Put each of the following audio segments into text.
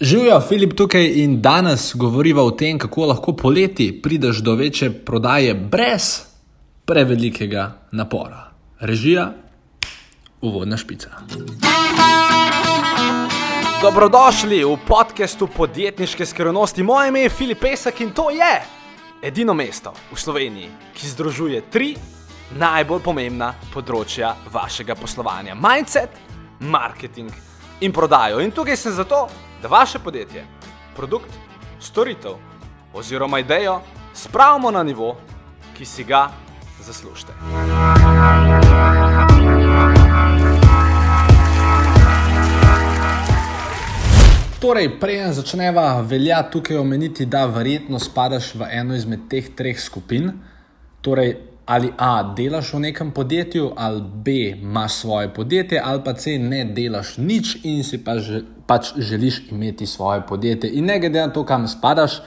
Živijo, Filip tukaj in danes govoriva o tem, kako lahko poleti prideš do večje prodaje brez prevelikega napora. Režija, uvodna špica. Dobrodošli v podkastu podjetniške skrivnosti. Moje ime je Filip Pesek in to je edino mesto v Sloveniji, ki združuje tri najbolj pomembna področja vašega poslovanja: mindset, marketing in prodajo. In tukaj sem zato, da vaše podjetje, produkt, storitev oziroma idejo spravimo na nivo, ki si ga zaslužite. Torej, preden začneva, velja tukaj omeniti, da verjetno spadaš v eno izmed teh treh skupin. Torej, ali A, delaš v nekem podjetju, ali B, imaš svoje podjetje, ali pa C, ne delaš nič in si pa že, pač želiš imeti svoje podjetje. In ne glede na to, kam spadaš,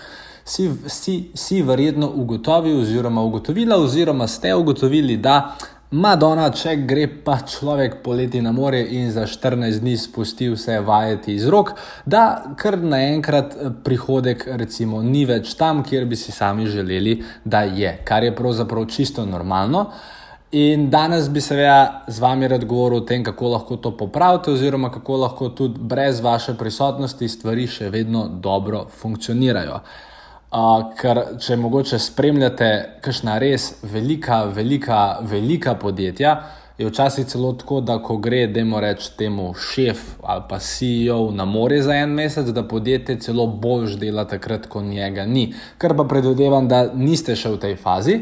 si, si, si verjetno ugotovil, oziroma ugotovila, oziroma ste ugotovili, da Madonna, če gre pa človek poleti na more in za 14 dni spusti vse vajeti iz rok, da kar naenkrat eh, prihodek recimo ni več tam, kjer bi si sami želeli, da je, kar je pravzaprav čisto normalno. In danes bi seveda z vami rad govoril o tem, kako lahko to popravite, oziroma kako lahko tudi brez vaše prisotnosti stvari še vedno dobro funkcionirajo. Uh, ker če mogoče spremljate kakšna res velika, velika, velika podjetja, je včasih celo tako, da ko gre, da mu reče temu šef ali pa CEO na more za en mesec, da podjetje celo boljš dela takrat, ko njega ni. Kar pa predvidevam, da niste še v tej fazi.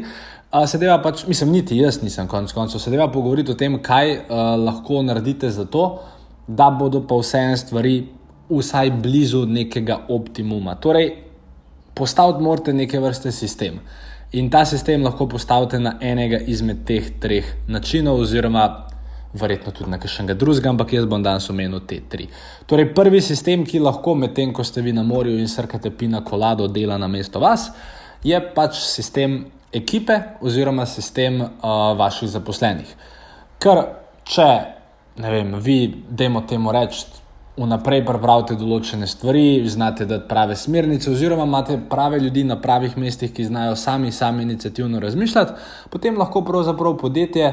Uh, sedaj pa, pač, mislim, niti jaz nisem konec koncev. Sedaj pa pogovoriti o tem, kaj uh, lahko naredite za to, da bodo pa vse en stvari vsaj blizu nekega optimuma. Torej, postaviti morate neke vrste sistem. In ta sistem lahko postavite na enega izmed teh treh načinov, oziroma verjetno tudi na kakšnega drugega, ampak jaz bom danes omenil te tri. Torej, prvi sistem, ki lahko medtem, ko ste vi na morju in srkate pina kolado, dela na mesto vas, je pač sistem ekipe oziroma sistem uh, vaših zaposlenih. Ker če, ne vem, vi, dajmo temu reči, vnaprej prepravite določene stvari, znate dati prave smernice, oziroma imate prave ljudi na pravih mestih, ki znajo sami, sami inicijativno razmišljati, potem lahko pravzaprav podjetje.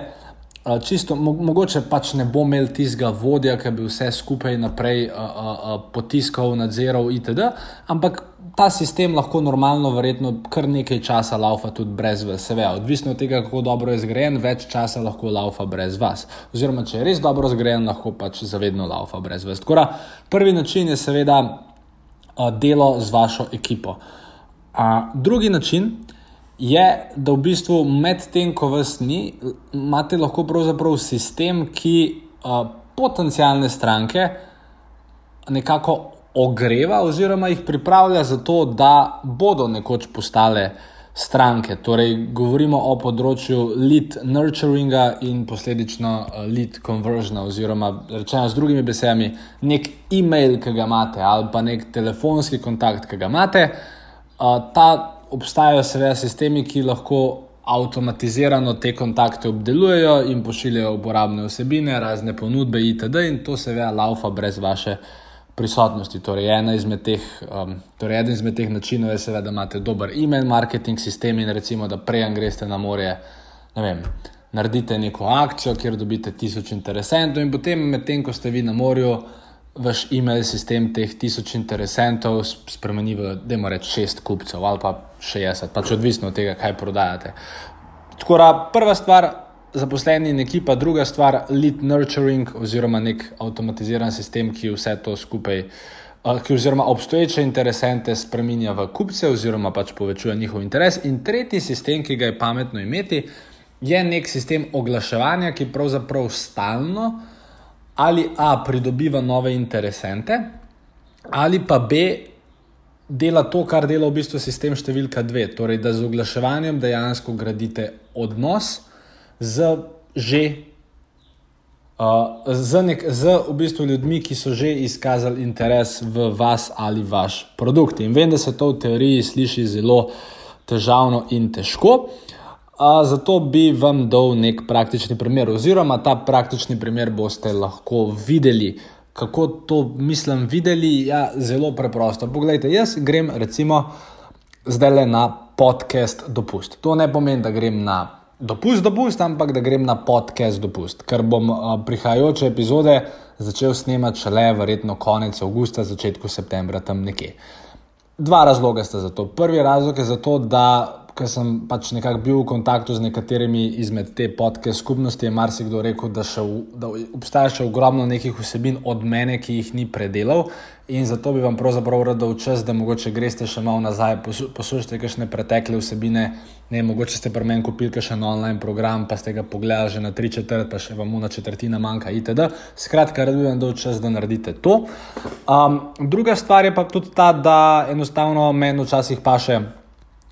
Čisto, mo mogoče pač ne bo imel tistega vodja, ki bi vse skupaj naprej a, a, a, potiskal, nadziral, itd. Ampak ta sistem lahko normalno, verjetno, kar nekaj časa laufa tudi brez vas. Odvisno od tega, kako dobro je zgrajen, več časa lahko laufa brez vas. Oziroma, če je res dobro zgrajen, lahko pač zavedno laufa brez vas. Tako da, prvi način je seveda uh, delo z vašo ekipo. Uh, drugi način je, da v bistvu med tem, ko vas ni, imate lahko pravzaprav sistem, ki uh, potencijalne stranke nekako ogreva oziroma jih pripravlja za to, da bodo nekoč postale stranke. Torej, govorimo o področju lead nurturinga in posledično lead conversiona, oziroma rečeno z drugimi besedami, nek e-mail, ki ga imate, ali pa nek telefonski kontakt, ki ga imate. Uh, obstajajo seveda sistemi, ki lahko avtomatizirano te kontakte obdelujejo in pošiljajo uporabne vsebine, razne ponudbe itd. in to seveda laufa brez vaše prisotnosti. Torej, izmed teh, um, torej eden izmed teh načinov je, seveda, da imate dober e-mail marketing sistem in recimo, da prej greste na morje. Naredite neko akcijo, kjer dobite tisoč interesentov, in potem, medtem ko ste vi na morju, vaš e-mail sistem teh tisoč interesentov spremeni v, da ima reči, šest kupcev ali pa šestdeset, pač odvisno od tega, kaj prodajate. Tako da, prva stvar, zaposleni in ekipa, druga stvar, lead nurturing oziroma nek avtomatiziran sistem, ki vse to skupaj, ki oziroma obstoječe interesente spremenja v kupce oziroma pač povečuje njihov interes. In tretji sistem, ki ga je pametno imeti, je nek sistem oglaševanja, ki pravzaprav stalno ali A pridobiva nove interesente, ali pa B. Dela to, kar dela v bistvu sistem številka dve, torej da z oglaševanjem dejansko gradite odnos, z že. Uh, z, nek, z v bistvu ljudmi, ki so že izkazali interes v vas ali vaš produkt. In vem, da se to v teoriji sliši zelo težavno in težko, uh, zato bi vam dal nek praktični primer, oziroma ta praktični primer boste lahko videli kako to mislim videli? Ja, zelo preprosto. Poglejte, jaz grem recimo zdaj le na podcast dopust. To ne pomeni, da grem na dopust, dopust, ampak da grem na podcast dopust, ker bom uh, prihajajoče epizode začel snemati šele verjetno konec avgusta, začetku septembra, tam nekje. Dva razloga sta za to. Prvi razlog je zato, da ker sem pač nekako bil v kontaktu z nekaterimi izmed te podke skupnosti, je marsikdo rekel, da, še, da obstaja še ogromno nekih vsebin od mene, ki jih ni predelal. In zato bi vam pravzaprav rad dal čas, da mogoče greste še malo nazaj, poslušajte kakšne pretekle vsebine. Ne, mogoče ste pri meni kupili še en online program, pa ste ga pogledali že na tri četrt, pa še vam una četrtina manjka, itd. Skratka, rad bi vam dal čas, da naredite to. Um, druga stvar je pa tudi ta, da enostavno meni včasih pa še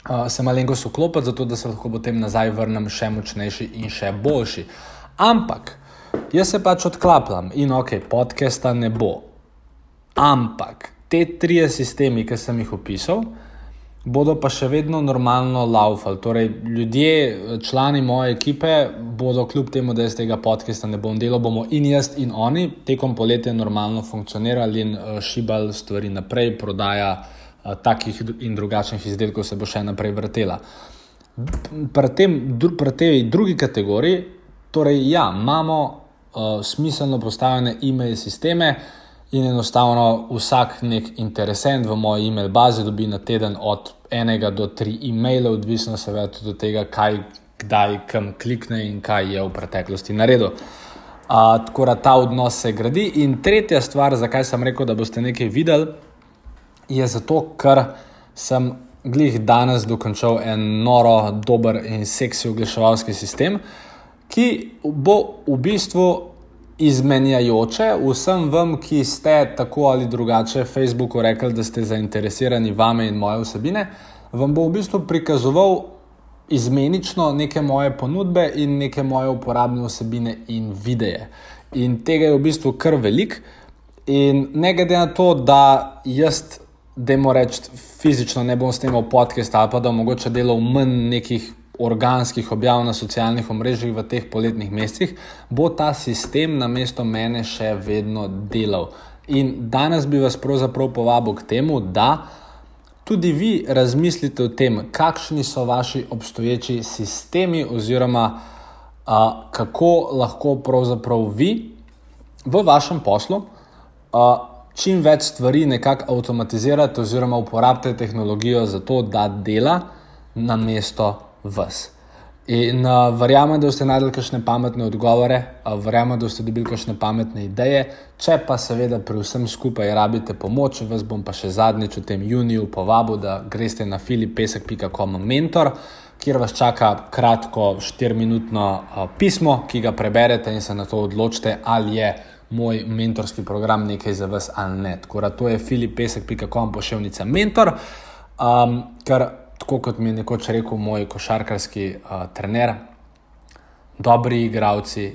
uh, se malenkost vklopiti, zato da se lahko potem nazaj vrnem še močnejši in še boljši. Ampak jaz se pač odklapljam in ok, podcasta ne bo. Ampak te tri sistemi, ki sem jih opisal, bodo pa še vedno normalno laufali. Torej, ljudje, člani moje ekipe, bodo kljub temu, da jaz tega podcasta ne bom delal, bomo in jaz in oni tekom poletja normalno funkcionirali in uh, šibali stvari naprej, prodaja takih in drugačnih izdelkov se bo še naprej vrtela. Pri, tem, pri tej drugi kategoriji, torej, ja, imamo uh, smiselno postavljene e-mail sisteme in enostavno vsak nek interesent v moji e-mail bazi dobi na teden od enega do tri e-maile, odvisno seveda tudi od tega, kaj, kdaj, kam klikne in kaj je v preteklosti naredil. Uh, tako da ta odnos se gradi. In tretja stvar, zakaj sem rekel, da boste nekaj videli je zato, ker sem glih danes dokončal en noro, dober in seksi oglaševalski sistem, ki bo v bistvu izmenjajoče vsem vam, ki ste tako ali drugače Facebooku rekli, da ste zainteresirani vame in moje vsebine, vam bo v bistvu prikazoval izmenično neke moje ponudbe in neke moje uporabne vsebine in videe. In tega je v bistvu kar velik. In ne glede na to, da jaz da mu rečem, fizično ne bom snimal podcast ali pa da mogoče delal manj nekih organskih objav na socialnih omrežjih v teh poletnih mesecih, bo ta sistem na mesto mene še vedno delal. In danes bi vas pravzaprav povabil k temu, da tudi vi razmislite o tem, kakšni so vaši obstoječi sistemi, oziroma a, kako lahko pravzaprav vi v vašem poslu. Čim več stvari nekako avtomatizirate, oziroma uporabite tehnologijo za to, da dela na mesto vas. In uh, verjamem, da ste najdel kakšne pametne odgovore, uh, verjamem, da ste dobili kakšne pametne ideje. Če pa seveda pri vsem skupaj rabite pomoč, vas bom pa še zadnjič v tem juniju povabil, da greste na filipesek.com mentor, kjer vas čaka kratko 4-minutno uh, pismo, ki ga preberete in se na to odločite, ali je moj mentorski program nekaj za vas ali ne. Tako da to je filipesek.com pošiljnica mentor, um, ker tako kot mi je nekoč rekel moj košarkarski uh, trener, dobri igravci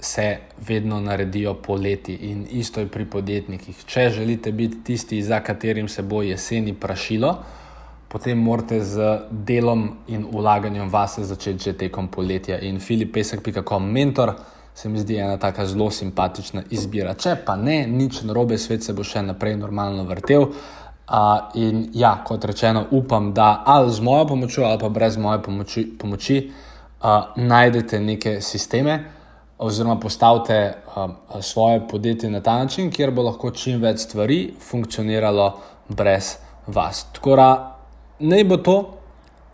se vedno naredijo poleti in isto je pri podjetnikih. Če želite biti tisti, za katerim se bo jeseni prašilo, potem morate z delom in ulaganjem vase začeti že tekom poletja. In filipesek.com mentor se mi zdi ena tako zelo simpatična izbira. Če pa ne, nič narobe, svet se bo še naprej normalno vrtel. Uh, in ja, kot rečeno, upam, da ali z mojo pomočjo, ali pa brez moje pomoči, pomoči uh, najdete neke sisteme, oziroma postavite uh, svoje podjetje na ta način, kjer bo lahko čim več stvari funkcioniralo brez vas. Tako da naj bo to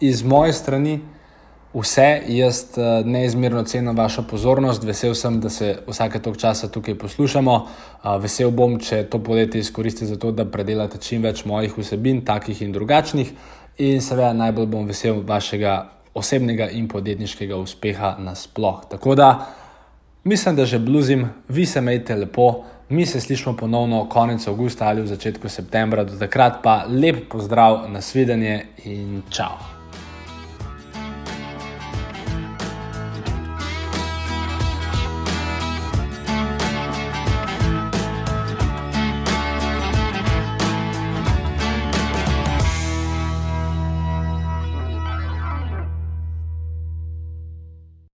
iz moje strani vse. Jaz uh, neizmerno cenim vašo pozornost, vesel sem, da se vsake tok časa tukaj poslušamo. Uh, vesel bom, če to poletje izkoristite za to, da predelate čim več mojih vsebin, takih in drugačnih. In seveda najbolj bom vesel vašega osebnega in podjetniškega uspeha nasploh. Tako da mislim, da že bluzim, vi se majte lepo. Mi se slišimo ponovno konec avgusta ali v začetku septembra, do takrat pa lep pozdrav, nasvidenje in čau.